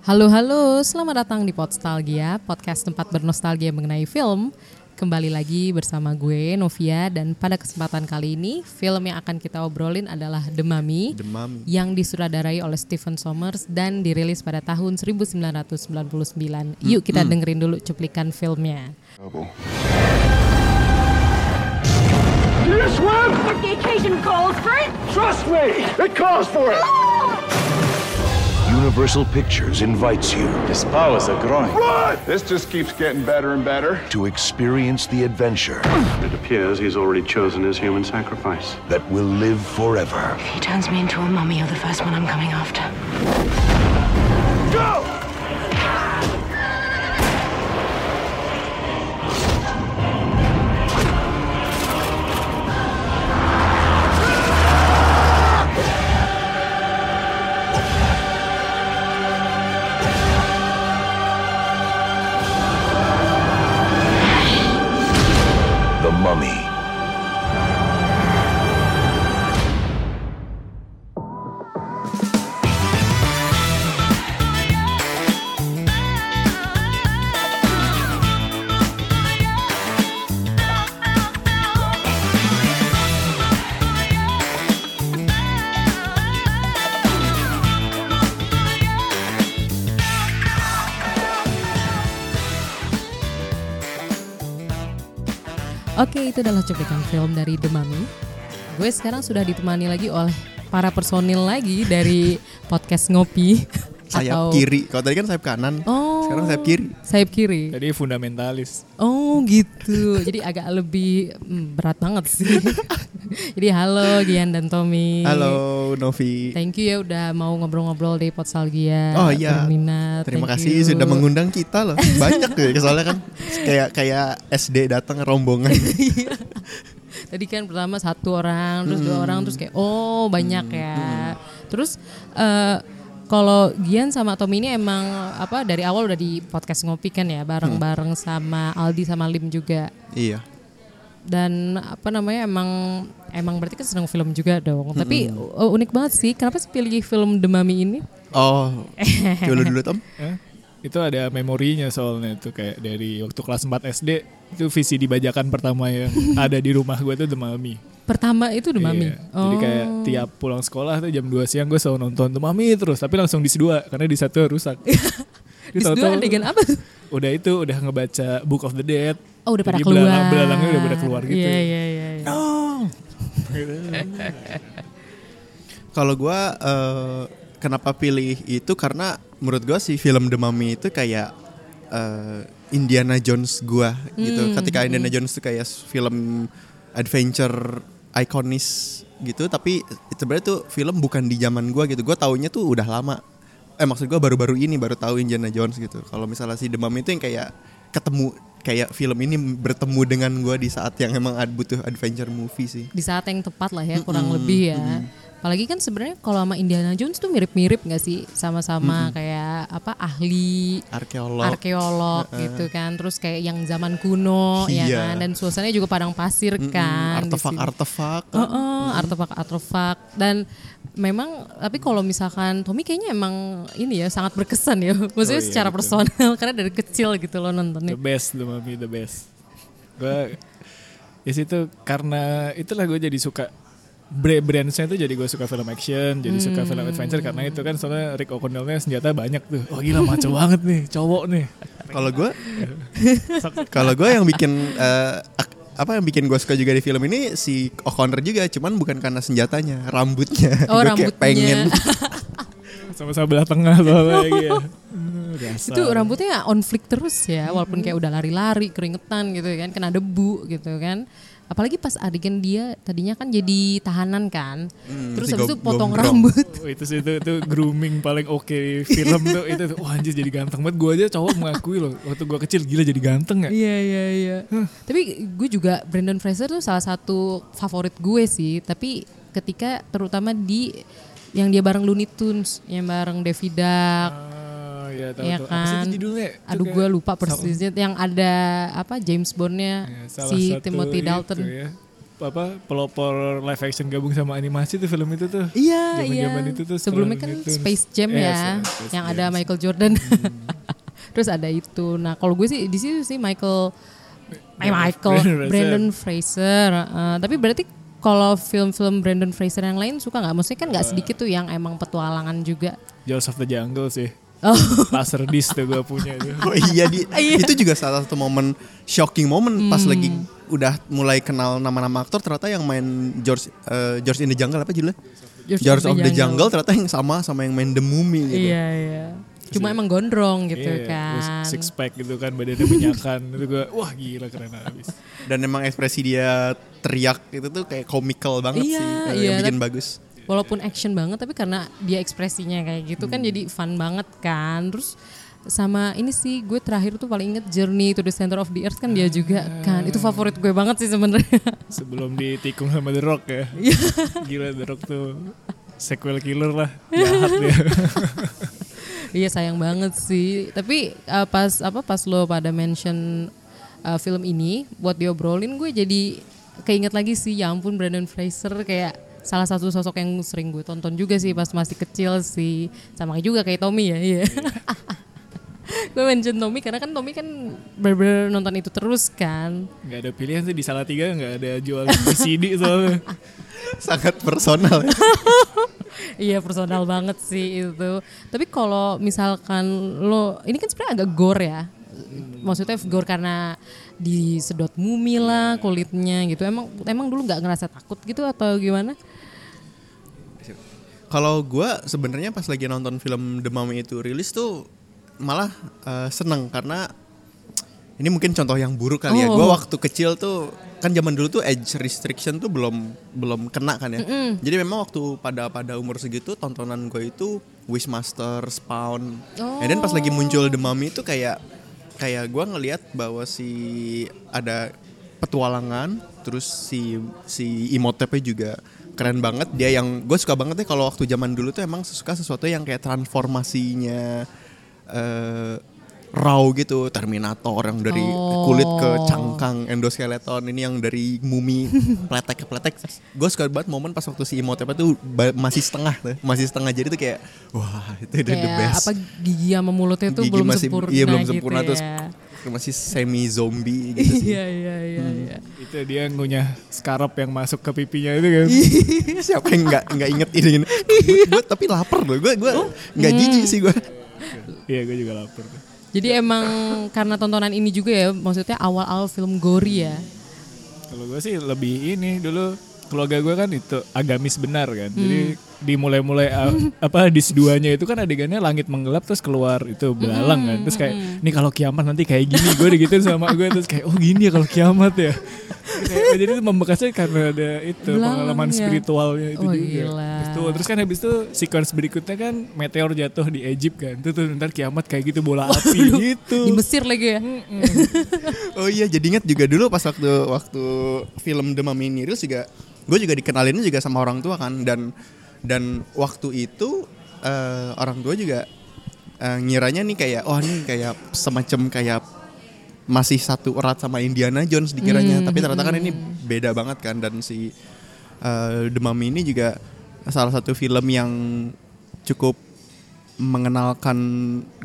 Halo halo, selamat datang di Podstalgia, podcast tempat bernostalgia mengenai film. Kembali lagi bersama gue Novia dan pada kesempatan kali ini film yang akan kita obrolin adalah The Mummy, The Mummy. yang disutradarai oleh Stephen Sommers dan dirilis pada tahun 1999. Yuk kita dengerin dulu cuplikan filmnya. Do you swim? If the occasion calls for it. Trust me, it calls for it. Universal Pictures invites you His powers are growing. Run! This just keeps getting better and better. to experience the adventure It appears he's already chosen his human sacrifice. that will live forever. If he turns me into a mummy, you're the first one I'm coming after. Go! Itu adalah cuplikan film dari The Mummy. Gue sekarang sudah ditemani lagi oleh para personil lagi dari podcast Ngopi. sayap Atau- kiri. Kalau tadi kan sayap kanan. Oh. Sekarang sayap kiri. Sayap kiri. Tadi fundamentalis. Oh gitu. Jadi agak lebih mm, berat banget sih. Jadi halo Gian dan Tommy. Halo Novi. Thank you ya udah mau ngobrol-ngobrol di Potsalgia. Oh iya. Berminat. Terima Thank kasih you. sudah mengundang kita loh. Banyak tuh soalnya kan kayak kayak SD datang rombongan. Tadi kan pertama satu orang, terus Hmm. dua orang, terus kayak oh banyak ya. Terus eh, kalau Gian sama Tommy ini emang apa dari awal udah di podcast ngopi kan ya, bareng-bareng sama Aldi sama Lim juga. iya. Dan apa namanya emang emang berarti kan seneng film juga dong. Tapi uh, unik banget sih, kenapa sih pilih film The Mummy ini? Oh. Coba dulu Tom. Eh, Itu ada memorinya soalnya itu kayak dari waktu kelas 4 SD itu visi dibajakan pertama yang ada di rumah gue tuh The Mummy. Pertama itu The Mummy. Iya. Jadi kayak tiap pulang sekolah tuh jam 2 siang gue selalu nonton The Mummy terus tapi langsung dis 2 karena di satu rusak. Di tahu-tahu adegan apa? tuh? Udah itu udah ngebaca Book of the Dead. Oh udah pada Jadi keluar. belalang- belalangnya udah pada keluar gitu. Iya iya iya. iya. Kalau gua eh, kenapa pilih itu karena menurut gua si film The Mummy itu kayak eh, Indiana Jones gua gitu. Ketika Indiana Jones itu kayak film adventure ikonis gitu, tapi sebenarnya tuh film bukan di zaman gua gitu. Gua taunya tuh udah lama. Eh maksud gua baru-baru ini baru tahu Indiana Jones gitu. Kalau misalnya si Mummy itu yang kayak ketemu kayak film ini bertemu dengan gua di saat yang emang butuh adventure movie sih. di saat yang tepat lah ya kurang lebih ya. Apalagi kan sebenarnya kalau sama Indiana Jones tuh mirip-mirip gak sih sama-sama kayak apa ahli Arkeolog. arkeolog gitu kan. Terus kayak yang zaman kuno ya Iya. kan dan suasananya juga padang pasir kan. di sini. artefak-artefak. Heeh, artefak-artefak dan memang tapi kalau misalkan Tommy kayaknya emang ini ya sangat berkesan ya. Maksudnya Oh iya, secara betul. personal karena dari kecil gitu loh The nontonnya. best The Mummy the best. Gue ya situ karena itulah gue jadi suka brandsnya tuh jadi gue suka film action, jadi suka film adventure karena itu kan soalnya Rick O'Connell-nya senjata banyak tuh. Oh gila maco banget nih, cowok nih. Kalau gue, kalau gue yang bikin eh, ak- apa yang bikin gue suka juga di film ini si O'Connor juga, cuman bukan karena senjatanya, rambutnya. Oh Gua kayak rambutnya. pengen. Sama-sama belah tengah soalnya lagi ya. Hmm, dasar. itu rambutnya on flick terus ya walaupun kayak udah lari-lari keringetan gitu kan kena debu gitu kan apalagi pas adegan dia tadinya kan jadi tahanan kan. Terus si habis itu potong gombrong. rambut. Oh, itu sih itu, itu grooming paling oke film tuh. Itu tuh wah anjir jadi ganteng banget. Gue aja cowok mengakui loh waktu gue kecil gila jadi ganteng ya iya iya iya. Tapi gue juga Brandon Fraser tuh salah satu favorit gue sih. Tapi ketika terutama di yang dia bareng Looney Tunes yang bareng Daffy Duck Ah, ya tahu Iya tuh. Apa sih kan? itu judulnya? Itu Aduh gue lupa persisnya yang ada apa James Bondnya Ya, si Timothy itu Dalton. ya. apa pelopor live action gabung sama animasi tuh film itu tuh. Iya, iya. Zaman-zaman itu tuh Sebelumnya kan Tunes. Space Jam Iya, ya, Space yang Jam. ada Michael Jordan. Terus ada itu. Nah, kalau gue sih di situ sih Michael eh, Michael Brandon Fraser. Brandon Fraser. Eh, tapi berarti kalau film-film Brandon Fraser yang lain suka nggak? Maksudnya kan nggak sedikit tuh yang emang petualangan juga. Jaws of the Jungle sih. Oh, Laser disc tuh gue punya itu. Oh iya di itu juga salah satu momen shocking momen pas lagi udah mulai kenal nama-nama aktor ternyata yang main George eh, George in the Jungle apa judulnya? George, of, the, Jungle. ternyata yang sama sama yang main The Mummy gitu. Iya iya. Cuma emang gondrong gitu Iya, kan. six pack gitu kan badannya minyakan itu gue wah gila keren abis. Dan emang ekspresi dia teriak itu tuh kayak komikal banget Iya, sih eh, iya, yang bikin bagus. Walaupun action banget tapi karena dia ekspresinya kayak gitu kan jadi fun banget kan. Terus sama ini sih gue terakhir tuh paling inget Journey to the Center of the Earth kan dia juga kan. Itu favorit gue banget sih sebenarnya. Sebelum ditikung sama The Rock ya. Iya. Gila The Rock tuh sequel killer lah jahat dia. Iya sayang banget sih. Tapi uh, pas apa pas lo pada mention uh, film ini buat diobrolin gue jadi keinget lagi sih ya ampun Brandon Fraser kayak salah satu sosok yang sering gue tonton juga sih pas masih kecil sih. Sama juga kayak Tommy ya. Iya. gue mention Tommy karena kan Tommy kan bener-bener nonton itu terus kan. Gak ada pilihan sih di Salatiga nggak ada jual VCD soalnya. Sangat personal. ya. Iya personal banget sih itu. Tapi kalau misalkan lo ini kan sebenarnya agak gore ya. Maksudnya gore karena disedot mumi lah kulitnya gitu. Emang emang dulu nggak ngerasa takut gitu atau gimana? Kalau gua sebenarnya pas lagi nonton film The Mummy itu rilis tuh malah eh, seneng karena ini mungkin contoh yang buruk kali ya. Oh. Gua waktu kecil tuh kan zaman dulu tuh age restriction tuh belum belum kena kan ya. Jadi memang waktu pada pada umur segitu tontonan gue itu Wishmaster, Spawn. Oh. And then pas lagi muncul The Mummy itu kayak kayak gua ngelihat bahwa si ada petualangan terus si si Imhotepnya juga keren banget. Dia yang gue suka banget ya kalau waktu zaman dulu tuh emang suka sesuatu yang kayak transformasinya eh raw gitu Terminator yang dari Oh. kulit ke cangkang endoskeleton ini yang dari mumi pletek ke pletek gue suka banget momen pas waktu si Imhotep tuh ba- masih setengah tuh masih setengah jadi tuh kayak wah itu udah the best apa gigi sama mulutnya tuh Gigi belum masih- sempurna iya belum gitu sempurna ya. terus masih semi zombie gitu sih Iya iya iya iya. itu dia ngunyah scarab yang masuk ke pipinya itu kan. siapa yang nggak nggak inget ini gue tapi lapar loh gue gue nggak Hmm. jijik sih gue Iya gue juga lapar. Jadi emang karena tontonan ini juga ya, maksudnya awal-awal film gori ya. Kalau gue sih lebih ini dulu keluarga gue kan itu agamis benar kan. Hmm. Jadi dimulai-mulai uh, apa dis duanya itu kan adegannya langit menggelap terus keluar itu belalang kan. Terus kayak nih kalau kiamat nanti kayak gini gue digituin sama gue terus kayak oh gini ya kalau kiamat ya. Kayak, jadi itu membekasnya karena ada itu Belalang pengalaman ya. spiritualnya itu Oh, juga. gila. Terus, tuh, terus kan habis itu sequence berikutnya kan meteor jatuh di Egypt kan. Tuh tuh ntar kiamat kayak gitu bola api gitu. Di Mesir lagi ya. oh iya jadi inget juga dulu pas waktu waktu film The Mummy ini rilis juga gue juga dikenalinnya juga sama orang tua kan dan dan waktu itu eh, orang tua juga eh, ngiranya nih kayak oh nih kayak semacam kayak masih satu erat sama Indiana Jones dikiranya. Tapi ternyata kan ini beda banget kan dan si eh, The Mummy ini juga salah satu film yang cukup mengenalkan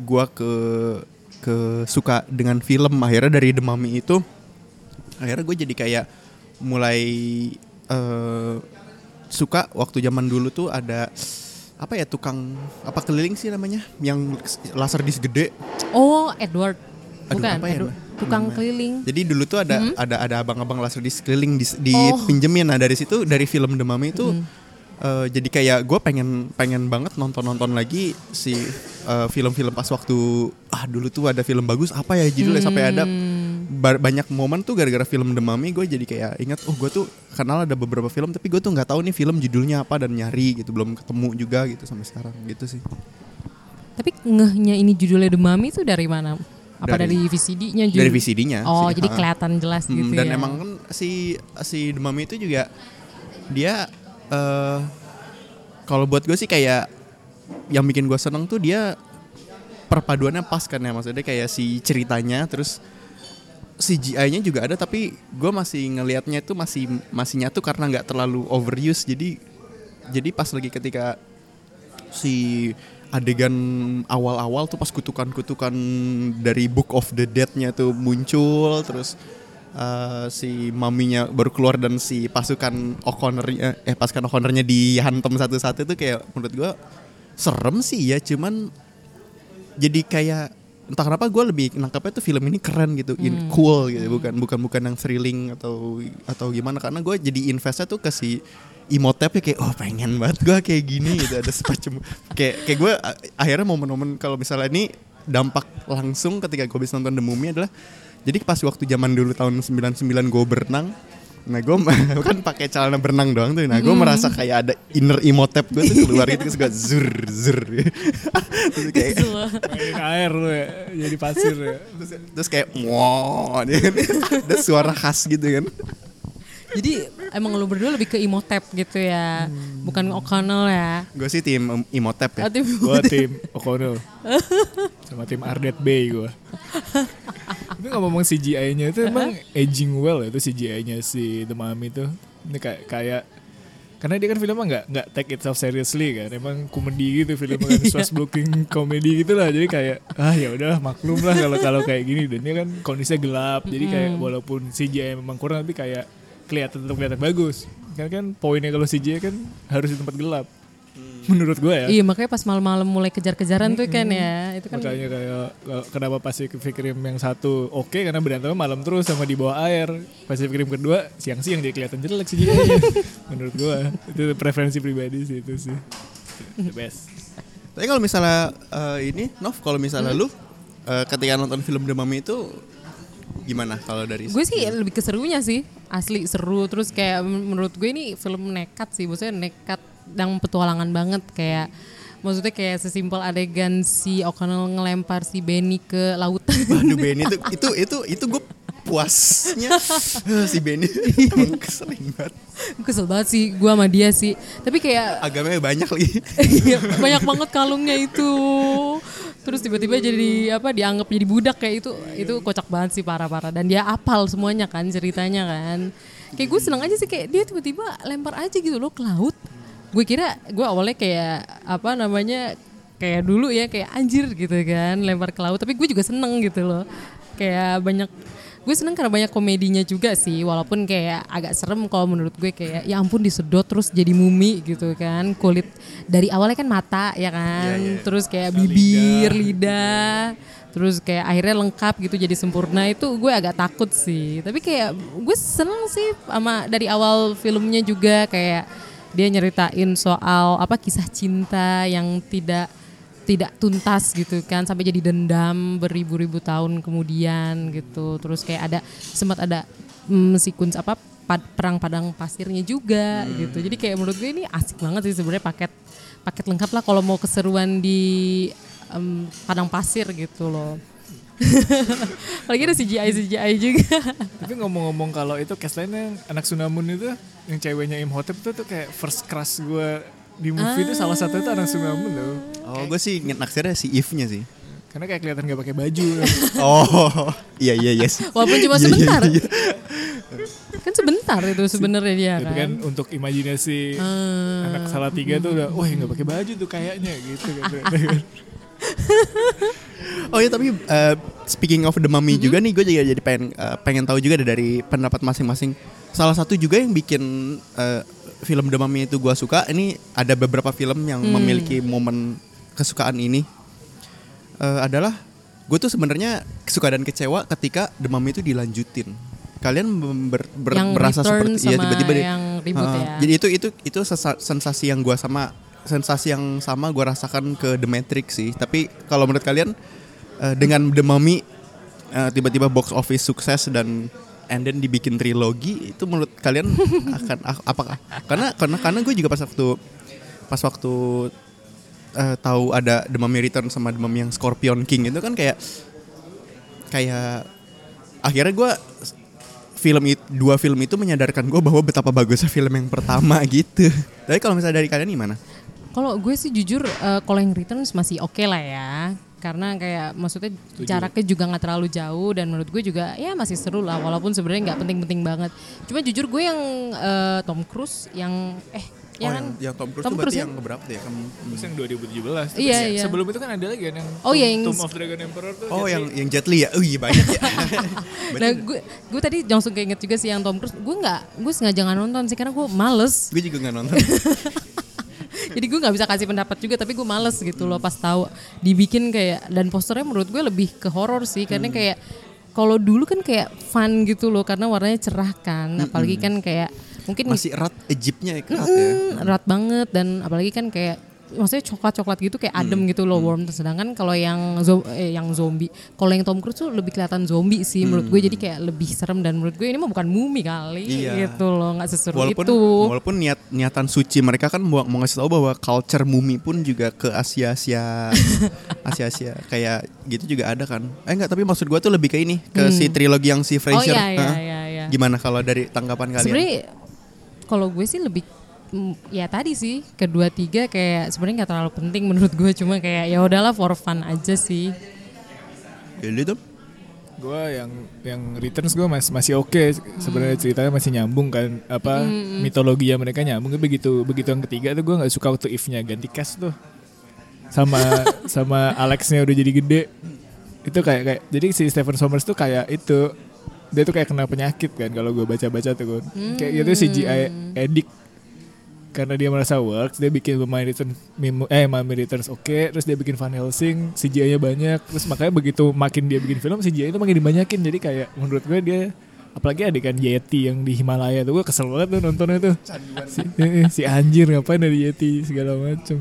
gua ke ke suka dengan film. Akhirnya dari The Mummy itu akhirnya gue jadi kayak mulai eh, suka waktu zaman dulu tuh ada apa ya tukang apa keliling sih namanya yang laser disc gede Oh, Edward. Aduh, Bukan, apa ya, Edward. Tukang Namanya. keliling. Jadi dulu tuh ada ada ada abang-abang laser disc keliling di, di Oh. pinjemin. Nah dari situ dari film The Mummy itu eh, jadi kayak gue pengen pengen banget nonton nonton lagi si eh, film-film pas waktu ah dulu tuh ada film bagus apa ya judulnya sampai ada ba- banyak momen tuh gara-gara film The Mummy gue jadi kayak ingat oh gue tuh kenal ada beberapa film tapi gue tuh nggak tahu nih film judulnya apa dan nyari gitu belum ketemu juga gitu sampai sekarang gitu sih. Tapi ngehnya ini judulnya The Mummy itu dari mana? Apa dari, Dari- VCD-nya juga? Dari VCD-nya. Oh, sih, jadi ha. kelihatan jelas Hmm, gitu dan ya. emang kan si si The Mummy itu juga dia eh kalau buat gue sih kayak yang bikin gue seneng tuh dia perpaduannya pas kan ya maksudnya kayak si ceritanya terus CGI-nya juga ada tapi gue masih ngelihatnya itu masih masih nyatu karena nggak terlalu overuse. Jadi jadi pas lagi ketika si adegan awal-awal tuh pas kutukan-kutukan dari Book of the Dead-nya tuh muncul terus eh, si maminya baru keluar dan si pasukan O'Connor eh pasukan O'Connornya dihantam satu-satu tuh kayak menurut gua serem sih ya cuman jadi kayak entah kenapa gue lebih nangkapnya tuh film ini keren gitu, in cool gitu, bukan bukan bukan yang thrilling atau atau gimana karena gue jadi investnya tuh ke si Imhotepnya kayak oh pengen banget gue kayak gini gitu ada semacam kayak kayak gue akhirnya momen-momen kalau misalnya ini dampak langsung ketika gue bisa nonton The Mummy adalah jadi pas waktu zaman dulu tahun 99 gue berenang Nah gue kan pakai celana berenang doang tuh. Nah gue merasa kayak ada inner Imhotep gue tuh keluar gitu terus gue zur zur. terus kayak Mainin air lu ya, jadi pasir ya. terus, terus kayak wow kan ada suara khas gitu kan. Jadi emang lu berdua lebih ke Imhotep gitu ya, bukan O'Connell ya. Gue sih tim Imhotep ya. Ah, tim Gue tim O'Connell. Sama tim Ardet Bay gue. Tapi ngomong CGI-nya itu emang aging well ya itu CGI-nya si The Mummy tuh. Ini kayak kayak karena dia kan filmnya nggak nggak take itself seriously kan. Emang komedi gitu filmnya kan swast looking komedi gitu lah. Jadi kayak ah ya udah maklum lah kalau kalau kayak gini. Dan dia kan kondisinya gelap. Jadi kayak walaupun CGI memang kurang tapi kayak kelihatan tetap kelihatan bagus. Kan kan poinnya kalau CGI kan harus di tempat gelap. Menurut gue ya. Iya makanya pas malam-malam mulai kejar-kejaran tuh kan ya, itu kan Makanya kayak kalau- kenapa Pacific Rim yang satu oke karena berantemnya malam terus sama di bawah air. Pacific Rim kedua siang-siang jadi kelihatan jelek sih Menurut gua. Itu preferensi pribadi sih itu sih. The best. Tapi kalau misalnya eh, ini Nov kalau misalnya lu eh, ketika nonton film The Mummy itu gimana kalau dari gue sih lebih ke serunya sih. Asli seru terus kayak men- menurut gue ini film nekat sih. Maksudnya nekat dan petualangan banget. Kayak maksudnya kayak sesimpel adegan si O'Connell ngelempar si Benny ke lautan. Waduh Benny itu itu itu itu gue puasnya. Eh, si Benny emang sering banget. Gue kesel banget sih gue sama dia sih. Tapi kayak agamanya banyak lagi. Iya, banyak banget kalungnya itu. Terus tiba-tiba jadi apa dianggap jadi budak kayak itu itu kocak banget sih parah-parah dan dia apal semuanya kan ceritanya kan. Kayak gue seneng aja sih kayak dia tiba-tiba lempar aja gitu loh ke laut. Gue kira gue awalnya kayak apa namanya kayak dulu ya kayak anjir gitu kan lempar ke laut tapi gue juga seneng gitu loh. Kayak banyak gue seneng karena banyak komedinya juga sih walaupun kayak agak serem kalau menurut gue kayak ya ampun disedot terus jadi mumi gitu kan. Kulit dari awalnya kan mata ya kan? Terus kayak bibir lidah terus kayak akhirnya lengkap gitu jadi sempurna. Itu gue agak takut sih. Tapi kayak gue seneng sih sama dari awal filmnya juga kayak dia nyeritain soal apa kisah cinta yang tidak tidak tuntas gitu kan sampai jadi dendam beribu-ribu tahun kemudian gitu. Terus kayak ada sempat ada mm, sequence apa pad- perang padang pasirnya juga gitu. Jadi kayak menurut gue ini asik banget sih sebenarnya paket paket lengkap lah kalau mau keseruan di em, padang pasir gitu loh. Lagi ada CGI CGI juga. Tapi ngomong-ngomong kalau itu cast lainnya anak Sunamun itu yang ceweknya Imhotep itu tuh kayak first crush gue di movie itu salah satu itu anak Sunamun tuh. oh gue sih naksirnya si Eve-nya sih Karena kayak kelihatan gak pakai baju. oh iya iya iya sih walaupun cuma Iya, iya, sebentar iya. kan sebentar itu sebenarnya dia Tapi kan kan untuk imajinasi anak salah tiga tuh udah, wah nggak pakai baju tuh kayaknya gitu kan. Oh ya tapi uh, speaking of the mummy juga nih gue juga jadi pengen uh, pengen tahu juga dari pendapat masing-masing. Salah satu juga yang bikin uh, film The Mummy itu gue suka. Ini ada beberapa film yang memiliki momen kesukaan ini uh, adalah gue tuh sebenarnya suka dan kecewa ketika The Mummy itu dilanjutin. Kalian ber- ber- Yang berasa seperti sama dia- yang reboot Uh, ya. Jadi itu itu itu sensasi yang gue sama sensasi yang sama gue rasakan ke The Matrix sih. Tapi kalau menurut kalian eh, dengan The Mummy eh, tiba-tiba box office sukses dan and then dibikin trilogi itu menurut kalian akan apakah? Karena karena karena gue juga pas waktu pas waktu eh, tahu ada The Mummy Return sama The Mummy yang Scorpion King itu kan kayak kayak akhirnya gue film itu dua film itu menyadarkan gue bahwa betapa bagusnya film yang pertama gitu. Tapi kalau misalnya dari kalian gimana? Kalau gue sih jujur eh, kalau yang Returns masih oke lah ya. Karena kayak maksudnya jaraknya juga nggak terlalu jauh dan menurut gue juga ya masih seru lah walaupun sebenarnya nggak penting-penting banget. Cuma jujur gue yang eh, Tom Cruise yang eh Oh, ya yang, kan yang Tom Cruise Tom tuh berarti Cruise yang keberapa tuh ya? Kamu- Terus yang 2017. Terus Iya, ya, iya. Sebelum itu kan ada lagi kan yang Oh, iya, yang- Tomb of Dragon Emperor tuh. Oh Jet yang yang Jet Li ya? Oh iya banyak ya. Nah gue gue tadi langsung keinget juga sih yang Tom Cruise. Gue nggak gue sengaja nggak nonton sih karena gue males. gue juga nggak nonton. Jadi gue nggak bisa kasih pendapat juga tapi gue males gitu loh pas tahu dibikin kayak dan posternya menurut gue lebih ke horor sih karena kayak kalau dulu kan kayak fun gitu loh karena warnanya cerah kan apalagi kan kayak mungkin Masih erat Egyptnya ya, erat ya. Mm, erat banget dan apalagi kan kayak maksudnya coklat-coklat gitu kayak adem gitu loh worm sedangkan kalau yang zo- eh, yang zombie kalau yang Tom Cruise tuh lebih kelihatan zombie sih menurut gue jadi kayak lebih serem dan menurut gue ini mah bukan mumi kali Iya. gitu loh nggak seseru Walaupun itu walaupun niat niatan suci mereka kan mau, mau ngasih tahu bahwa culture mumi pun juga ke Asia Asia Asia Asia kayak gitu juga ada kan. Eh enggak tapi maksud gua tuh lebih ke ini ke si trilogi yang si Fraser. Hmm. iya, iya, iya, iya. Gimana kalau dari tanggapan kalian? sebenarnya kalau gue sih lebih ya tadi sih kedua tiga kayak sebenarnya nggak terlalu penting menurut gue. Cuma kayak ya udahlah for fun aja sih. Jadi tuh Gue yang yang Returns gue masih masih oke. Sebenarnya ceritanya masih nyambung kan apa mitologi ya mereka nyambung. Tapi begitu begitu yang ketiga tuh gue nggak suka waktu if-nya ganti cast tuh. Sama sama Alexnya udah jadi gede. Itu kayak kayak jadi si Stephen Sommers tuh kayak itu. Dia tuh kayak kena penyakit kan kalau gue baca-baca tuh Gun. kayak gitu CGI edik karena dia merasa works dia bikin pemain return eh Mami Returns oke terus dia bikin Van Helsing CGI-nya banyak terus makanya begitu makin dia bikin film CGI itu makin dibanyakin. Jadi kayak menurut gue dia apalagi adegan Yeti yang di Himalaya tuh gue kesel banget tuh nontonnya tuh. Si, eh, si anjir ngapain ada Yeti segala macem.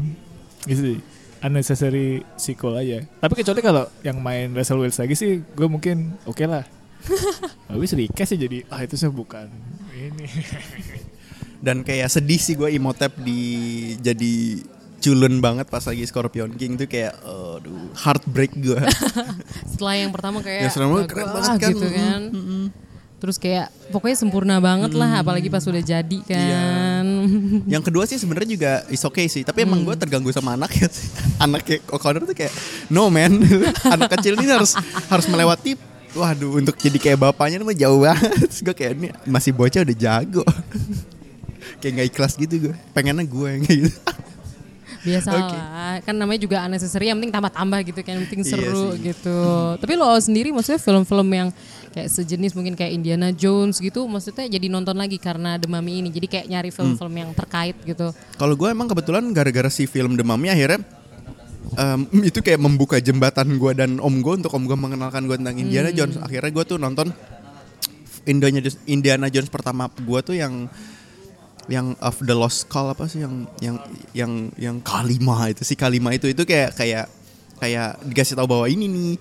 Gitu sih unnecessary sequel aja. Tapi kecuali kalau yang main Russell Wills lagi sih gue mungkin oke lah. Tapi sedikit sih jadi ah itu sih bukan ini dan kayak sedih sih gue Imhotep di jadi culun banget pas lagi Scorpion King tuh kayak aduh heartbreak gue. setelah yang pertama kayak Yang pertama wah, keren banget kan. gitu kan terus kayak pokoknya sempurna banget lah apalagi pas udah jadi kan Yang kedua sih sebenarnya juga is okay sih, tapi emang Hmm. gue terganggu sama anaknya sih. Anaknya O'Connor tuh kayak no man, anak kecil ini harus harus melewati Waduh, untuk jadi kayak bapaknya mah jauh banget. Gue kayak ini masih bocah udah jago. Kayak nggak ikhlas gitu gue. Pengennya gue yang kayak gitu. biasa Oke. lah kan namanya juga unnecessary yang penting tambah-tambah gitu kan yang penting Iya seru sih. gitu tapi lo sendiri maksudnya film-film yang kayak sejenis mungkin kayak Indiana Jones gitu maksudnya jadi nonton lagi karena The Mummy ini jadi kayak nyari film-film Hmm. yang terkait gitu Kalau gue emang kebetulan gara-gara si film The Mummy akhirnya em, itu kayak membuka jembatan gue dan om gue untuk om gue mengenalkan gue tentang Indiana Hmm. Jones. Akhirnya gue tuh nonton Indiana Jones, Indiana Jones pertama gue tuh yang yang of the lost call apa sih yang yang yang yang kalima itu si kalima itu itu kayak kayak kayak dikasih tahu bahwa ini nih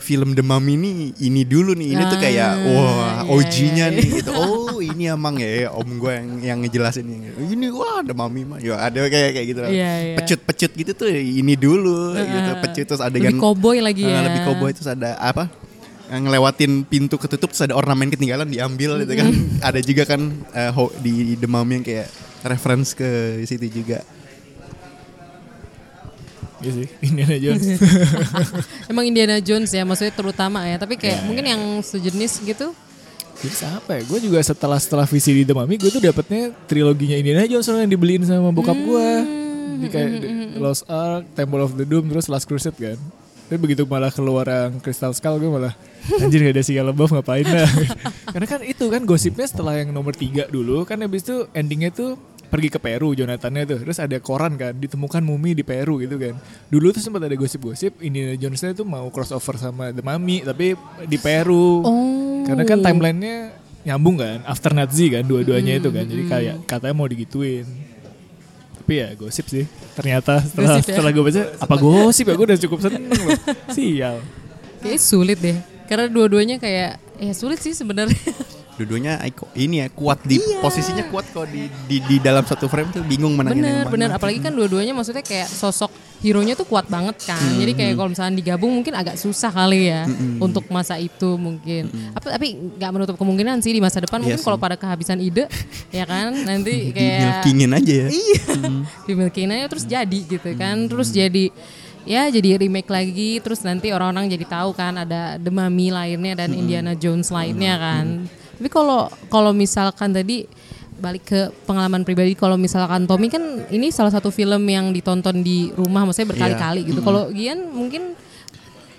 film The Mummy ini ini dulu nih ini tuh kayak Ah, wah iya, OG-nya iya. nih gitu. Oh ini emang ya om gue yang yang ngejelasin ini. Ini wah The Mummy mah. Ya ada kayak kayak gitu. Iya, iya. pecut-pecut gitu tuh ini dulu gitu. Pecut terus adegan lebih cowboy lagi Ah, ya. lebih cowboy terus ada apa ngelewatin pintu ketutup terus ada ornamen ketinggalan diambil gitu kan. Ada juga kan eh, ho- di The Mummy yang kayak reference ke situ juga. Iya sih Indiana Jones. Emang Indiana Jones ya maksudnya terutama ya. Tapi kayak mungkin yang sejenis gitu. Jadi apa ya? Gue juga setelah setelah visi di The Mummy, gue tuh dapetnya triloginya Indiana Jones soalnya yang dibeliin sama bokap gue. Di kayak The Lost Ark, Temple of the Doom, terus Last Crusade kan. Tapi begitu malah keluar yang Crystal Skull gue malah anjir gak ada Shia LaBeouf ngapain dah. Karena kan itu kan gosipnya setelah yang nomor tiga dulu kan habis itu endingnya tuh pergi ke Peru Jonathannya tuh terus ada koran kan ditemukan mumi di Peru gitu kan dulu tuh sempat ada gosip-gosip Indiana Jones-nya tuh mau crossover sama The Mummy tapi di Peru oh karena kan timelinenya nyambung kan, after Nazi kan dua-duanya itu kan. Jadi kayak katanya mau digituin. Tapi ya gosip sih. Ternyata setelah, Gosip ya? setelah gue baca, apa gosip ya gue udah cukup seneng loh. Sial. kayak sulit deh karena dua-duanya kayak ya sulit sih sebenarnya Dudunya iko- ini ya kuat di posisinya kuat kok di, di di dalam satu frame tuh bingung menangin bener yang mana. bener apalagi kan dua-duanya maksudnya kayak sosok hero nya tuh kuat banget kan. Jadi kayak kalau misalnya digabung mungkin agak susah kali ya untuk masa itu mungkin. Apa tapi nggak menutup kemungkinan sih di masa depan. Iya mungkin kalau pada kehabisan ide ya kan nanti kayak milkingin aja ya. iya. Dimiliki aja terus jadi gitu kan. Terus jadi ya jadi remake lagi. Terus nanti orang-orang jadi tahu kan ada The Mummy lainnya dan Indiana Jones lainnya kan. Tapi kalau kalau misalkan tadi balik ke pengalaman pribadi kalau misalkan Tommy kan ini salah satu film yang ditonton di rumah maksudnya berkali-kali gitu. Kalau Gian mungkin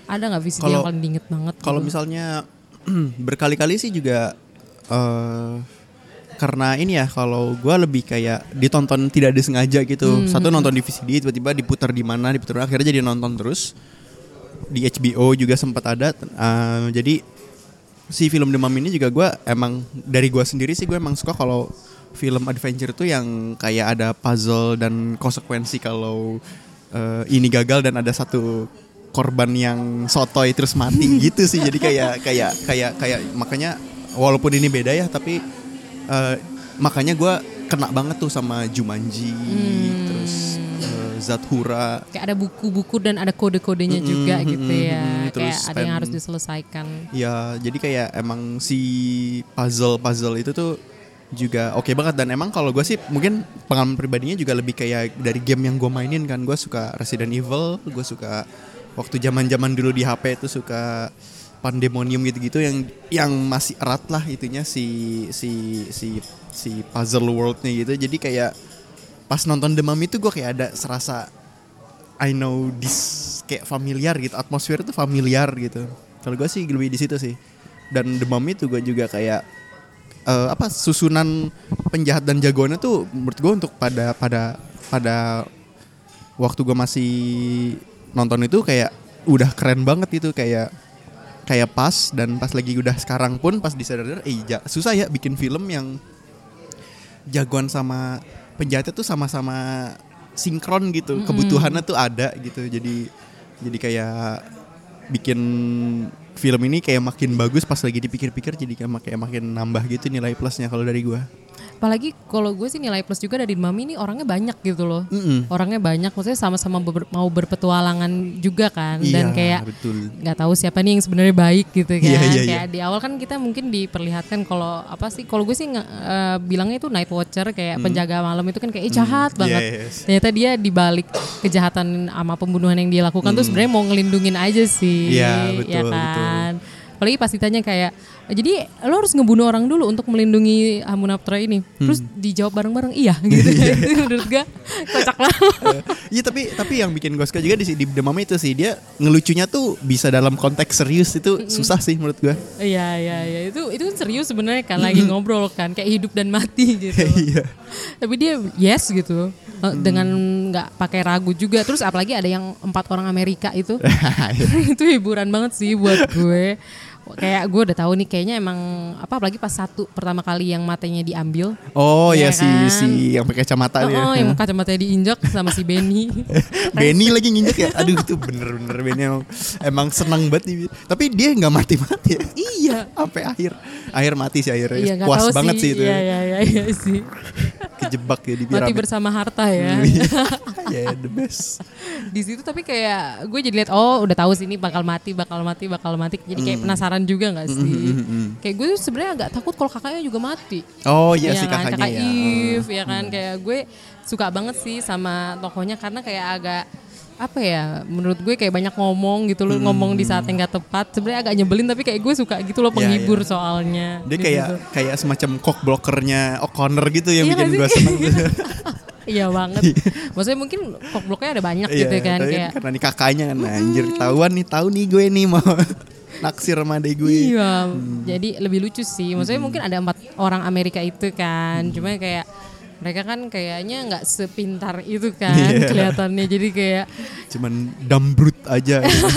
ada nggak visi yang Kalau- paling diinget banget? Kalau gitu? misalnya berkali-kali sih juga eh karena ini ya kalau gue lebih kayak ditonton tidak disengaja gitu. Satu nonton di VCD tiba-tiba diputar di mana diputar akhirnya jadi nonton terus di HBO juga sempat ada. Eh, jadi si film Mummy ini juga gue emang dari gue sendiri sih gue emang suka kalau film adventure tuh yang kayak ada puzzle dan konsekuensi kalau eh, ini gagal dan ada satu korban yang sotoy terus mati gitu sih jadi kayak kayak kayak kayak makanya walaupun ini beda ya tapi eh, makanya gue kena banget tuh sama Jumanji terus eh, Zathura kayak ada buku-buku dan ada kode-kodenya juga mm, gitu mm, ya. mm, kayak terus ada yang harus diselesaikan. Ya, jadi kayak emang si puzzle-puzzle itu tuh juga oke banget. Dan emang kalau gue sih mungkin pengalaman pribadinya juga lebih kayak dari game yang gue mainin kan. Gue suka Resident Evil, gue suka waktu zaman-zaman dulu di HP itu suka Pandemonium gitu-gitu yang yang masih erat lah itunya si si si si puzzle worldnya gitu. Jadi kayak pas nonton The Mummy itu gue kayak ada serasa I know this kayak familiar gitu. Atmosfer itu familiar gitu. Kalau gue sih lebih di situ sih. Dan The Mummy itu gue juga kayak eh, apa susunan penjahat dan jagoannya tuh menurut gue untuk pada pada pada waktu gue masih nonton itu kayak udah keren banget itu kayak kayak pas dan pas lagi udah sekarang pun pas disadar eh ja- susah ya bikin film yang jagoan sama penjahatnya tuh sama-sama sinkron gitu kebutuhannya tuh ada gitu. Jadi jadi kayak bikin film ini kayak makin bagus pas lagi dipikir-pikir jadi kayak mak- kayak makin nambah gitu nilai plusnya kalau dari gua Apalagi kalau gue sih nilai plus juga dari Mami ini orangnya banyak gitu loh. Mm-mm. Orangnya banyak, maksudnya sama-sama ber- mau berpetualangan juga kan. Dan Iya, kayak betul. nggak tahu siapa nih yang sebenarnya baik gitu kan. Iya, iya, kayak di awal kan kita mungkin diperlihatkan kalau apa sih? Kalau gue sih eh, bilangnya itu night watcher kayak penjaga malam itu kan kayak "Ih, jahat banget. Hmm. yes. Ternyata dia dibalik kejahatan sama pembunuhan yang dia lakukan tuh sebenarnya mau ngelindungin aja sih. Hmm. Iya, ya betul, kan. Apalagi pas ditanya kayak jadi lo harus ngebunuh orang dulu untuk melindungi Hamunaptra ini. Terus Hmm. dijawab bareng-bareng iya gitu. Itu menurut gue kocak banget. Iya tapi tapi yang bikin gue suka juga di, di Mummy itu sih dia ngelucunya tuh bisa dalam konteks serius itu susah sih menurut gue. Iya iya iya itu itu kan serius sebenarnya kan lagi ngobrol kan kayak hidup dan mati gitu. Iya. Tapi dia yes gitu Eh, dengan nggak pakai ragu juga. Terus apalagi ada yang empat orang Amerika itu itu hiburan banget sih buat gue. Kayak gue udah tahu nih kayaknya emang apa apalagi pas satu pertama kali yang matanya diambil. Oh Iya ya si kan? si yang pakai kacamata dia. Oh, yang kacamatanya diinjak sama si Benny. Benny lagi nginjek ya. Aduh itu bener-bener Benny emang, emang senang banget nih. Tapi dia nggak mati-mati ya. iya. Sampai akhir. Akhir mati sih akhirnya. Iya Puas tahu banget sih, itu. Iya iya iya, iya sih. Kejebak ya di Mati piramid. bersama harta ya. Ya the best. di situ tapi kayak gue jadi lihat oh udah tahu sih ini bakal mati bakal mati bakal mati jadi kayak Hmm. penasaran juga nggak sih? kayak gue tuh sebenarnya agak takut kalau kakaknya juga mati. Oh iya Iya si kan, kakaknya kakak ya. Eve ya kan? Kayak gue suka banget sih sama tokohnya karena kayak agak apa ya menurut gue kayak banyak ngomong gitu loh ngomong di saat yang gak tepat. Sebenarnya agak nyebelin tapi kayak gue suka gitu loh Iya, penghibur iya. soalnya. Dia di kayak situ. kayak semacam cock blockernya O'Connor gitu yang Iya bikin gue sih? seneng. iya banget. Maksudnya mungkin bloknya ada banyak Iya, gitu kan kayak karena nih kakaknya kan anjir tahuan nih tahu nih gue nih mau naksir sama adek gue. Iya, jadi lebih lucu sih. Maksudnya mungkin ada empat orang Amerika itu kan, cuma kayak mereka kan kayaknya nggak sepintar itu kan Iya. kelihatannya. Jadi kayak Cuman dambrut aja. gitu.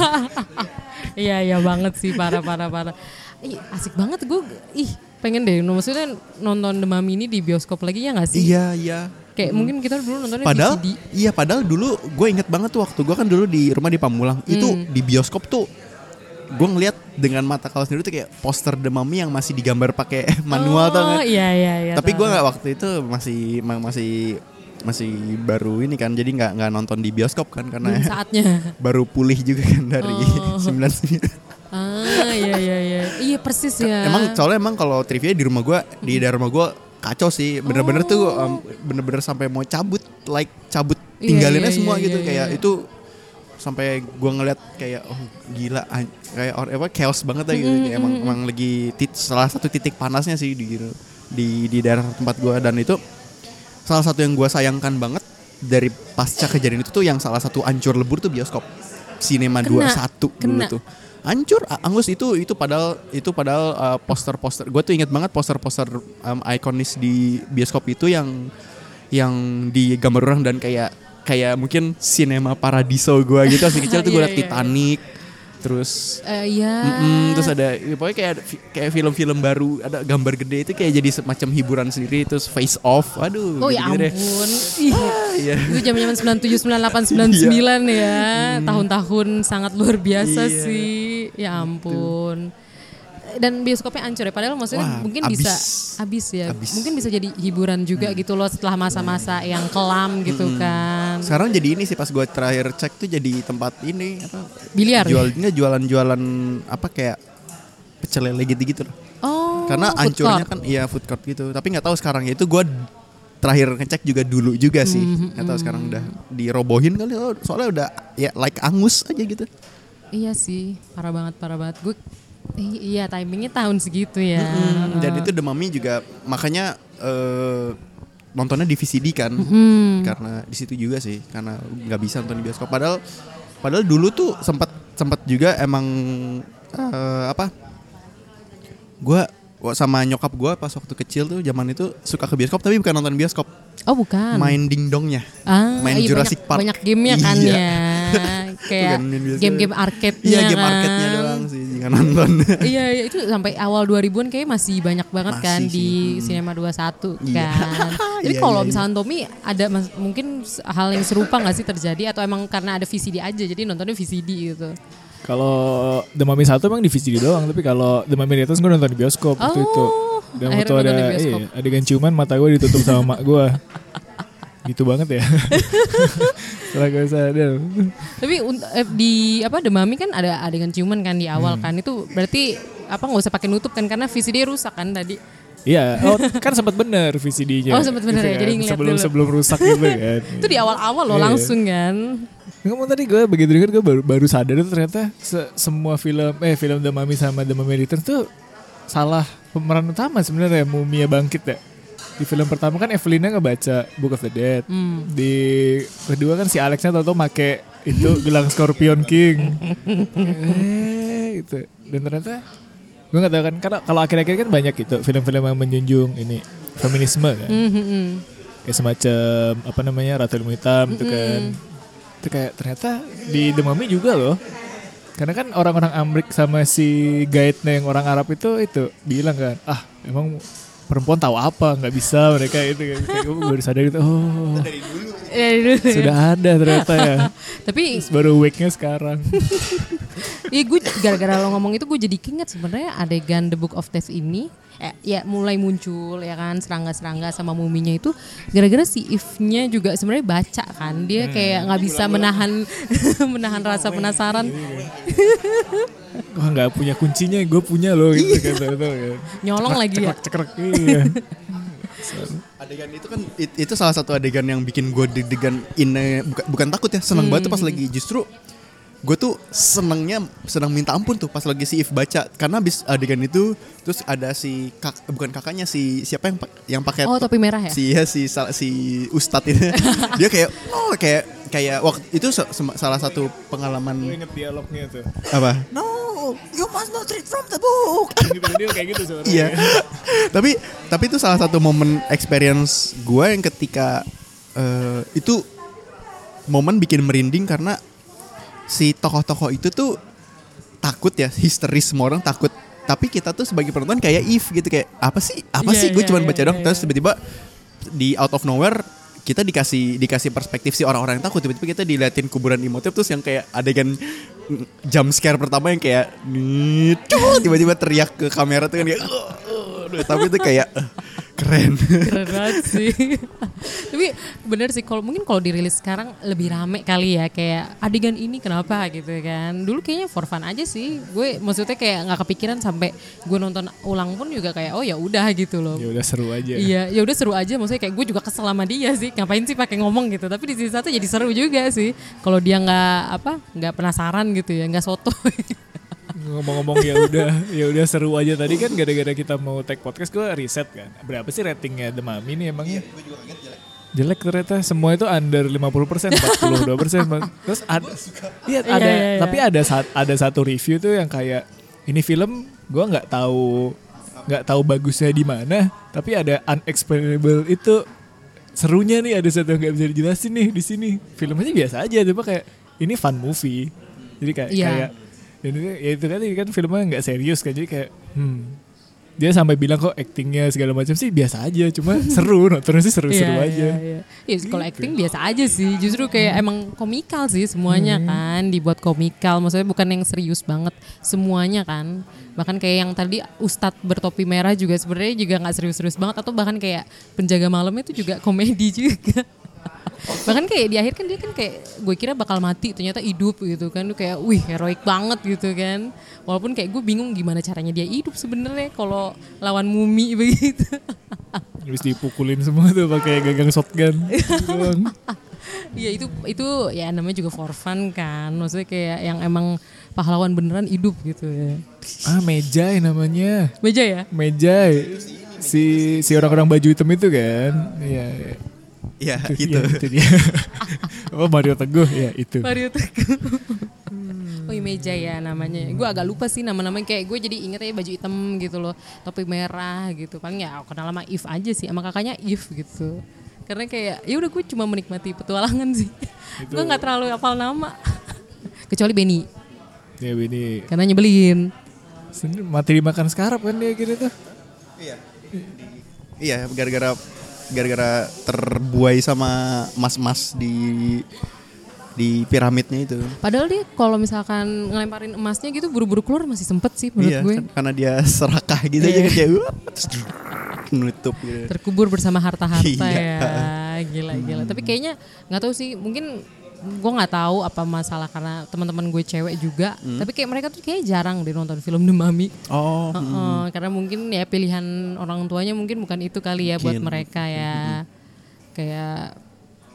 iya iya banget sih parah parah parah. Ih, asik banget gue. Ih, pengen deh maksudnya nonton The Mummy ini di bioskop lagi ya nggak sih? iya iya. Kayak mungkin kita dulu nontonnya Padahal VCD. iya padahal dulu gue inget banget tuh waktu gue kan dulu di rumah di Pamulang itu Hmm. di bioskop tuh gue ngeliat dengan mata kepala sendiri tuh kayak poster The Mummy yang masih digambar pakai manual tuh Oh iya iya iya. Tapi gue nggak waktu itu masih ma- masih masih baru ini kan jadi nggak nggak nonton di bioskop kan karena Belum saatnya. baru pulih juga kan dari Oh. 99 Ah iya iya iya. Iya persis ya. Emang soalnya emang kalau trivia di rumah gua di daerah rumah gua kacau sih. Bener-bener tuh Oh. em, bener-bener sampai mau cabut like cabut Iya, tinggalinnya iya, semua iya, gitu iya, kayak iya. itu sampai gua ngeliat kayak oh gila kayak or, apa chaos banget lah gitu Kayak emang emang lagi tit- salah satu titik panasnya sih di di di daerah tempat gua. Dan itu salah satu yang gua sayangkan banget dari pasca kejadian itu tuh yang salah satu ancur lebur tuh bioskop. Cinema Kena, 21 dulu tuh. Hancur A- angus itu itu padahal itu padahal uh, poster-poster gue tuh inget banget poster-poster um, ikonis di bioskop itu yang yang digambar orang dan kayak kayak mungkin sinema paradiso gue gitu masih kecil tuh gue Iya, liat iya, Titanic terus Eh, ya. Mm-mm, terus ada ya pokoknya kayak kayak film-film baru ada gambar gede itu kayak jadi semacam hiburan sendiri terus face off aduh Oh ya deh. ampun. Ih, Iya. Itu zaman-zaman 97, 98, 99 ya. Tahun-tahun sangat luar biasa Iya. sih. Ya ampun. Dan bioskopnya hancur ya. Padahal maksudnya Wah, mungkin abis. bisa habis ya. Abis. Mungkin bisa jadi hiburan juga gitu loh setelah masa-masa yang kelam gitu kan. Sekarang jadi ini sih pas gue terakhir cek tuh jadi tempat ini apa Biliar. ya? jualnya jualan-jualan apa kayak pecel lele gitu-gitu loh. Oh. Karena ancurnya kan iya food court gitu. Tapi nggak tahu sekarang ya itu gue terakhir ngecek juga dulu juga sih. Hmm, Nggak tahu sekarang udah dirobohin kali. Oh, soalnya udah ya like angus aja gitu. Iya sih, parah banget, parah banget. Gue iya timingnya tahun segitu ya. Hmm, dan itu Mummy juga makanya eh, nontonnya di VCD kan. Karena di situ juga sih karena nggak bisa nonton di bioskop. Padahal padahal dulu tuh sempat sempat juga emang eh, apa? Gua gua sama nyokap gua pas waktu kecil tuh zaman itu suka ke bioskop tapi bukan nonton bioskop, Oh bukan. main dingdongnya. Ah, main iya, Jurassic banyak, Park. Banyak gamenya kan Iya. ya. Kayak game-game arcade-nya Iya, game kan. arcade-nya doang sih jangan nonton. iya, iya, itu sampai awal 2000-an kayak masih banyak banget Masih kan sih, di hmm. Cinema 21 Iya. kan. Jadi Iya, kalau iya, iya. misalnya Tommy ada mas- mungkin hal yang serupa nggak sih terjadi atau emang karena ada VCD aja jadi nontonnya VCD gitu. Kalau The Mummy 1 emang di VCD doang, tapi kalau The Mummy Returns gue nonton di bioskop waktu Oh, itu. Dan akhirnya waktu ada di iya, adegan ciuman mata gue ditutup sama mak gue. gitu banget ya. Setelah gue sadar. Tapi eh, di apa Mummy kan ada adegan ciuman kan di awal Hmm. kan. Itu berarti apa nggak usah pakai nutup kan karena VCD rusak kan tadi. Iya, oh, kan sempat bener VCD-nya. Oh, sempat bener ya, jadi ngeliat sebelum dulu. sebelum rusak gitu kan. Itu di awal-awal loh Iya. langsung kan. Ngomong tadi gue begitu denger gue baru, baru sadar itu ternyata se- semua film eh film The Mummy sama The Mummy Returns tuh salah pemeran utama sebenarnya Mumia Bangkit ya. Di film pertama kan Evelina ngebaca Book of the Dead. Hmm. Di kedua kan si Alexnya tau-tau make itu gelang Scorpion King. eh itu. Dan ternyata gue gak tahu kan karena kalau akhir-akhir kan banyak gitu film-film yang menjunjung ini feminisme kan. Mhm. Kayak semacam apa namanya Ratu Ilmu Hitam itu kan. Itu kayak ternyata di The Mummy juga loh. Karena kan orang-orang Amrik sama si guide-nya yang orang Arab itu itu bilang kan, ah emang perempuan tahu apa nggak bisa mereka itu. Kayak gue baru sadar gitu, oh Ya, dulu ya. sudah ada ternyata ya. Tapi Terus baru wake-nya sekarang. Iya gue gara-gara lo ngomong itu gue jadi keinget sebenarnya adegan The Book of Death ini eh, ya mulai muncul ya kan serangga-serangga sama muminya itu gara-gara si If-nya juga sebenarnya baca kan. Dia kayak nggak bisa menahan menahan rasa penasaran. Wah nggak punya kuncinya, gue punya loh gitu kan. ternyata kan. nyolong lagi ya. Cekrek iya. Adegan itu kan it- itu salah satu adegan yang bikin gue deg-degan ini bukan, bukan takut ya senang banget tuh pas lagi justru gue tuh senengnya senang minta ampun tuh pas lagi si If baca karena abis adegan itu terus ada si kak bukan kakaknya si siapa yang yang pakai oh topi merah ya si ya si si ustadz ini dia kayak oh kayak kayak waktu itu salah satu Gue pengalaman inget dialognya tuh. apa no you must not read from the book Gitu, dia kayak gitu. Iya. tapi tapi itu salah satu momen experience gue yang ketika eh, itu momen bikin merinding karena si tokoh-tokoh itu tuh takut ya, histeris semua orang takut. Tapi kita tuh sebagai penonton kayak if gitu kayak apa sih? Apa Iya, sih? Gue iya, cuma iya, baca dong iya, terus tiba-tiba di out of nowhere kita dikasih dikasih perspektif si orang-orang yang takut tiba-tiba kita diliatin kuburan imotep terus yang kayak adegan jump scare pertama yang kayak tiba-tiba teriak ke kamera tuh kan kayak "Uh, uh," tapi itu kayak uh, Keren. Keren banget sih. Tapi bener sih kalau mungkin kalau dirilis sekarang lebih rame kali ya kayak adegan ini kenapa gitu kan. Dulu kayaknya for fun aja sih. Gue maksudnya kayak nggak kepikiran sampai gue nonton ulang pun juga kayak oh ya udah gitu loh. Ya udah seru aja. Iya, ya udah seru aja. Maksudnya kayak gue juga kesel sama dia sih. Ngapain sih pakai ngomong gitu? Tapi di sisi satu jadi seru juga sih. Kalau dia nggak apa, nggak penasaran gitu ya, nggak soto. Ngomong-ngomong ya udah, ya udah seru aja tadi kan gara-gara kita mau take podcast gue riset kan. Berapa sih ratingnya The Mummy nih emangnya? Jelek ternyata semua itu under 50% 42% Terus ada Iya ada iya, iya. tapi ada saat ada satu review tuh yang kayak ini film gua nggak tahu nggak tahu bagusnya di mana tapi ada unexplainable itu serunya nih ada satu yang nggak bisa dijelasin nih di sini filmnya biasa aja cuma kayak ini fun movie jadi kayak Iya. kayak dan itu, ya itu kan kan filmnya nggak serius kan jadi kayak hmm dia sampai bilang kok actingnya segala macam sih biasa aja cuma seru nontonnya sih seru-seru Iya, aja Iya, iya. Iya, kalau acting biasa aja sih. Justru kayak emang komikal sih semuanya kan, dibuat komikal. Maksudnya bukan yang serius banget semuanya kan. Bahkan kayak yang tadi Ustadz bertopi merah juga sebenarnya juga nggak serius-serius banget atau bahkan kayak penjaga malam itu juga komedi juga. Bahkan kayak di akhir kan dia kan kayak gue kira bakal mati ternyata hidup gitu kan kayak wih heroik banget gitu kan walaupun kayak gue bingung gimana caranya dia hidup sebenarnya kalau lawan mumi begitu Habis dipukulin semua tuh pakai gagang shotgun. Iya itu itu ya namanya juga for fun kan. Maksudnya kayak yang emang pahlawan beneran hidup gitu ya. ah, Mejai namanya. Meja ya? Mejai. Si si orang-orang baju hitam itu kan. Iya. iya. Iya, Itu gitu. dia, itu dia. oh Mario Teguh ya itu. Mario Teguh. Oh iya meja ya namanya. Gue agak lupa sih nama-namanya kayak gue jadi inget aja baju hitam gitu loh, topi merah gitu. Paling ya kenal sama If aja sih, sama kakaknya If gitu. Karena kayak ya udah gue cuma menikmati petualangan sih. gue nggak terlalu hafal nama. Kecuali Benny, Ya ini karena nyebelin. Mati dimakan sekarang kan dia gitu tuh. Iya, gara-gara gara-gara terbuai sama mas-mas di di piramidnya itu. Padahal dia kalau misalkan ngelemparin emasnya gitu buru-buru keluar masih sempet sih menurut Iya, gue. kan, karena dia serakah gitu aja kan kayak "Wah," terus menutup gitu. terkubur bersama harta-harta Iya. ya gila gila tapi kayaknya nggak tahu sih mungkin gue nggak tahu apa masalah karena teman-teman gue cewek juga. Tapi kayak mereka tuh kayak jarang deh nonton film The Mummy. Oh, Heeh, karena mungkin ya pilihan orang tuanya mungkin bukan itu kali ya buat Mungkin. mereka ya. Kayak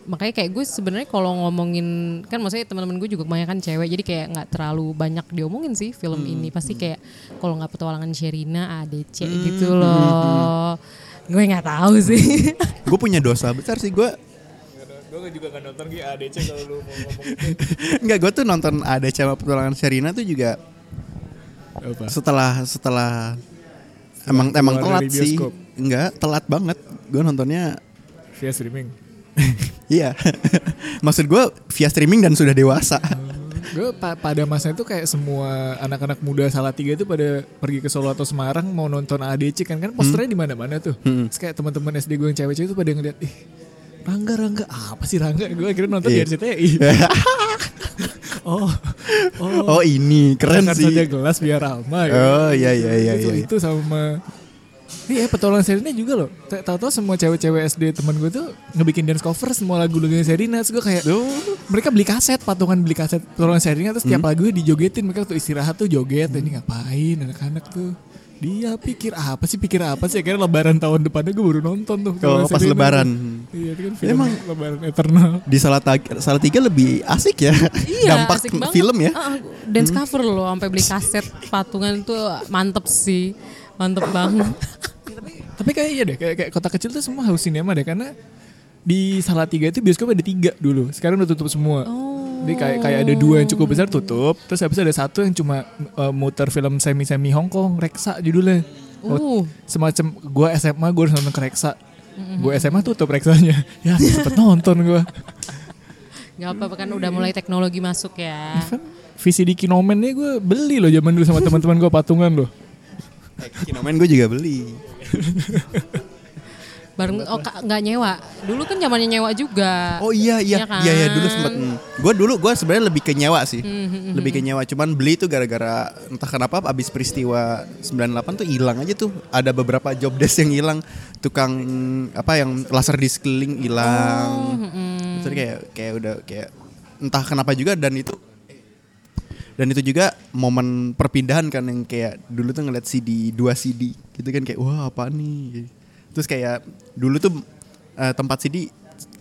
makanya kayak gue sebenarnya kalau ngomongin kan maksudnya teman-teman gue juga kebanyakan cewek jadi kayak nggak terlalu banyak diomongin sih film ini. Pasti kayak kalau nggak petualangan Sherina ADC gitu loh. Gue nggak tahu sih. Gue punya dosa besar sih. Gue. Gue juga gak nonton gitu ADC kalau lu mau ngomong Enggak, gue tuh nonton ada sama petualangan Sherina tuh juga apa. setelah setelah emang emang telat sih. bioskop. Enggak, telat banget. Gue nontonnya Via streaming. iya. Maksud gue via streaming dan sudah dewasa. Gue pa- pada masa itu kayak semua anak-anak muda Salatiga itu pada pergi ke Solo atau Semarang mau nonton ADC kan kan posternya di mana-mana tuh. Terus kayak teman-teman SD gue yang cewek-cewek itu pada ngeliat ih Rangga Rangga apa sih Rangga? Gue akhirnya nonton Iya. di RCTI. oh, oh, Oh, ini keren Makan sih. saja gelas biar ramah. ya. Oh, iya iya iya itu, iya. itu sama Iya petualangan Serina juga loh Ta- Tahu-tahu semua cewek-cewek SD teman gue tuh Ngebikin dance cover semua lagu-lagunya Serina Terus gue kayak Mereka beli kaset Patungan beli kaset petualangan Serina Terus Hmm. tiap lagunya dijogetin Mereka tuh istirahat tuh joget Ini ngapain anak-anak tuh Dia pikir apa sih Pikir apa sih Akhirnya lebaran tahun depannya gue baru nonton tuh Oh, Petualangan pas lebaran. Iya itu kan film Emang lebaran eternal Di Salatiga, Salatiga lebih asik ya. Iya, Dampak asik banget. film ya. Ah, dance cover loh, sampai beli kaset patungan tuh mantep sih, mantep banget. Tapi kayak iya deh, kayak, kayak kota kecil tuh semua harus sinema deh karena di Salatiga itu bioskop ada tiga dulu, sekarang udah tutup semua. Jadi kayak kayak ada dua yang cukup besar tutup, terus habis ada satu yang cuma uh, muter film semi semi Hong Kong, Reksa judulnya. Uh, Semacam gua SMA gua harus nonton ke Reksa. Gua SMA tutup Reksanya. Ya sempet nonton gua. nggak apa-apa kan udah mulai teknologi masuk ya. Kan VCD Kinoman nih gue beli loh zaman dulu sama teman-teman gua patungan loh. Kinomen gue juga beli. Bareng oh nggak nyewa. Dulu kan zamannya nyewa juga. Oh iya iya Iya kan? iya iya dulu sempet. Gue dulu gue sebenarnya lebih ke nyewa sih, Hmm, lebih ke nyewa. Cuman beli tuh gara-gara entah kenapa abis peristiwa 98 tuh hilang aja tuh. Ada beberapa job desk yang hilang, tukang apa yang laser keliling hilang. Oh, Terus kayak kayak udah kayak entah kenapa juga dan itu dan itu juga momen perpindahan kan yang kayak dulu tuh ngeliat CD dua CD gitu kan kayak wah apa nih terus kayak dulu tuh eh, tempat CD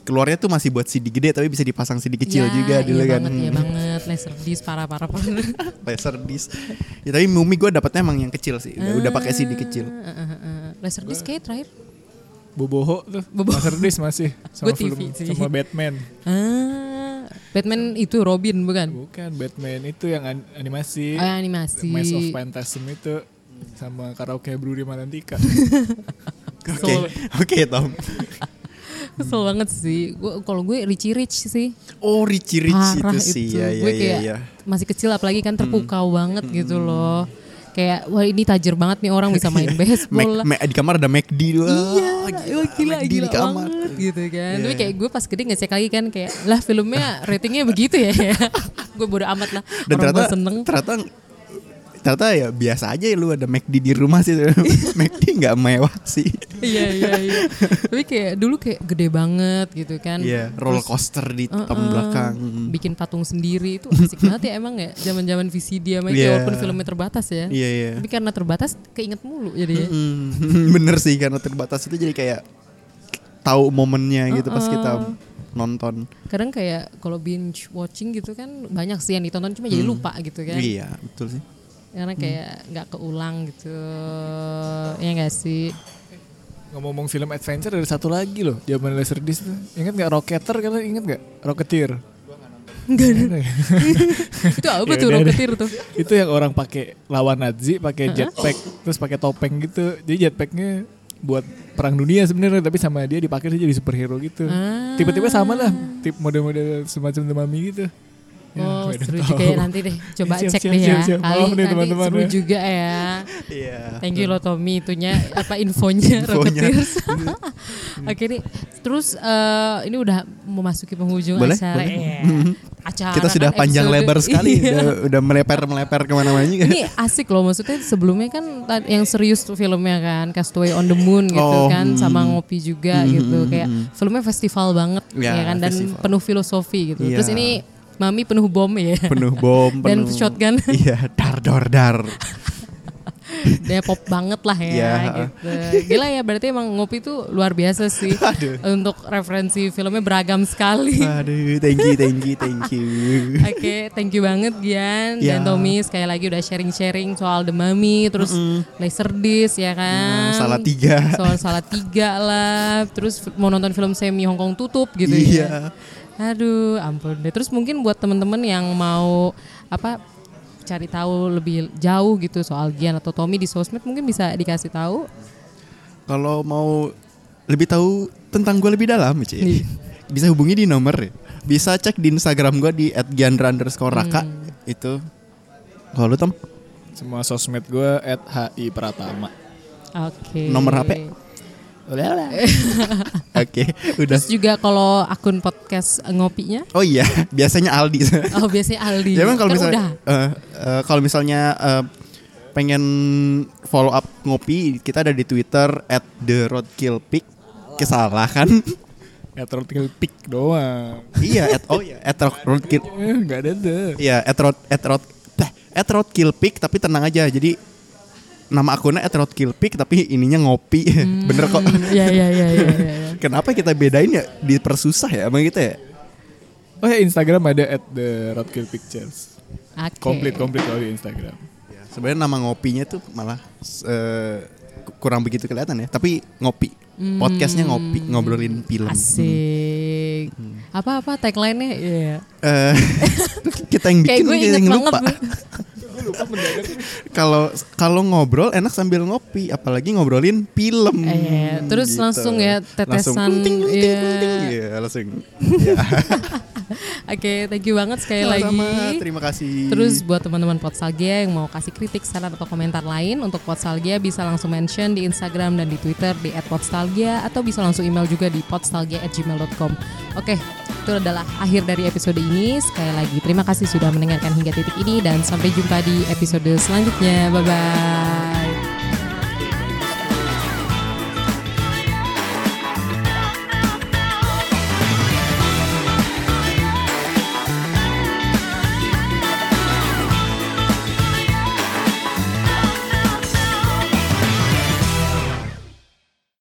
keluarnya tuh masih buat CD gede tapi bisa dipasang CD kecil Ya, juga dulu iya kan banget, iya banget. Laser disc parah parah parah. laser disc ya tapi Mumi gue dapetnya emang yang kecil sih udah, udah pakai CD kecil Eh, eh, eh. Laser disc kayak terakhir. Boboho tuh. Boboho. Master Disc masih sama TV film sih. sama Batman. Ah, Batman itu Robin bukan? Bukan Batman itu yang an- animasi. Oh, yang animasi. Maze of Phantasm itu sama karaoke Bruri Malantika. oke oke Tom Kesel banget sih. Gua kalau gue Richie Rich sih. oh Richie Rich Parah itu sih ya ya gue ya kayak ya masih kecil apalagi kan terpukau banget gitu loh. Kayak wah ini tajir banget nih orang bisa main baseball lah. Mac- Mac- di kamar ada McD dua Iya, gila, gila, McD gila di kamar banget gitu kan. Iya. Tapi kayak gue pas gede ngecek lagi kan kayak lah filmnya ratingnya begitu ya. gue bodo amat lah. dan orang ternyata gue seneng. ternyata ternyata ya biasa aja lu ada McD di rumah sih McD nggak mewah sih iya iya iya. Tapi kayak dulu kayak gede banget gitu kan. Iya, roller coaster di depan belakang. Bikin patung sendiri itu asik banget ya emang ya. Zaman-zaman VCD sama Iya. walaupun filmnya terbatas ya. Iya, iya. Tapi karena terbatas keinget mulu jadi ya. Hmm, bener sih karena terbatas itu jadi kayak tahu momennya gitu pas kita nonton. Kadang kayak kalau binge watching gitu kan banyak sih yang ditonton cuma jadi lupa gitu kan. Iya, betul sih. Karena kayak nggak keulang gitu. Ya enggak sih? Ngomong-ngomong film adventure ada satu lagi loh, zaman Laserdisc tuh. Ingat nggak Rocketer kalian ingat nggak? Rocketeer. Enggak ada. itu apa tuh. Rocketeer tuh? itu yang orang pakai lawan Nazi pakai jetpack terus pakai topeng gitu jadi jetpacknya buat perang dunia sebenarnya tapi sama dia dipakai dia jadi superhero gitu Ah. tiba-tiba sama lah tip model-model semacam The Mummy gitu Oh nggak ada seru juga tahu. ya nanti deh Coba Siap, cek siap, deh ya siap, siap. Kali nih nanti teman-teman seru ya. juga ya Iya. Thank you loh Tommy itunya apa infonya, Infonya. Rocketeers. Oke nih, terus eh, ini udah memasuki penghujung Boleh, acara. boleh. Eh, acara Kita sudah kan panjang episode- lebar sekali, Iya. udah, udah meleper-meleper ke mana-mana juga. Ini asik loh maksudnya sebelumnya kan yang serius tuh filmnya kan Castaway on the Moon gitu Oh, kan sama hmm. ngopi juga gitu kayak filmnya festival banget Ya, ya, kan dan festival. penuh filosofi gitu. Iya. Terus ini Mami penuh bom ya. penuh bom, Dan penuh shotgun. Iya, dar dor dar. Dia pop banget lah ya Iya. gitu. Gila ya berarti emang ngopi tuh luar biasa sih. Aduh. Untuk referensi filmnya beragam sekali. Aduh, thank you, thank you, thank you. Oke, thank you banget Gian Ya. dan Tommy sekali lagi udah sharing-sharing soal The Mummy, terus Laserdisc ya kan. Hmm, salah tiga. Soal salah tiga lah, terus mau nonton film semi Hong Kong tutup gitu Iya. ya. Aduh, ampun deh. Terus mungkin buat temen-temen yang mau apa cari tahu lebih jauh gitu soal Gian atau Tommy di sosmed mungkin bisa dikasih tahu. Kalau mau lebih tahu tentang gue lebih dalam, Ci, Iya. bisa hubungi di nomor ya. Bisa cek di Instagram gue di @giandra underscore raka Hmm. itu. Kalau lu Tom, semua sosmed gue at HI Pratama Oke. Nomor HP? Oke, udah. Terus juga kalau akun podcast ngopinya, Oh iya, biasanya Aldi. oh biasanya Aldi. Ya emang kalau Kan misalnya udah. eh, eh, kalau misalnya eh, pengen follow up ngopi, kita ada di Twitter at the roadkillpick. Kesalah kan? at Roadkill Pick doang iya, at oh iya, at road- roadkill. eh, nggak ada tuh Iya, at road at road at roadkillpick tapi tenang aja. Jadi nama akunnya at roadkillpick tapi ininya ngopi. Bener kok. Iya iya iya iya. iya. Kenapa kita bedain ya? Dipersusah ya emang kita ya? oh ya Instagram ada at the Roadkill Pictures Oke. komplit komplit kalau di Instagram Ya, Sebenarnya nama ngopinya tuh malah eh, kurang begitu kelihatan ya, tapi ngopi. Podcastnya ngopi, ngobrolin film. Asik. Apa-apa tagline-nya? Iya. Eh, kita yang Kayak bikin gue kita inget yang banget. Lupa. Kalau kalau ngobrol enak sambil ngopi, apalagi ngobrolin film. Eh, terus langsung ya, tetesan, langsung, ting, ting, ting, iya. ting, ting. Iya, langsung. Ya. Oke, thank you banget sekali Sama-sama, lagi. terima kasih. Terus buat teman-teman Potsalgia yang mau kasih kritik, saran atau komentar lain untuk Potsalgia bisa langsung mention di Instagram dan di Twitter di @potstalgia atau bisa langsung email juga di potstalgia@gmail.com. Oke, itu adalah akhir dari episode ini. Sekali lagi terima kasih sudah mendengarkan hingga titik ini dan sampai jumpa di episode selanjutnya. Bye bye.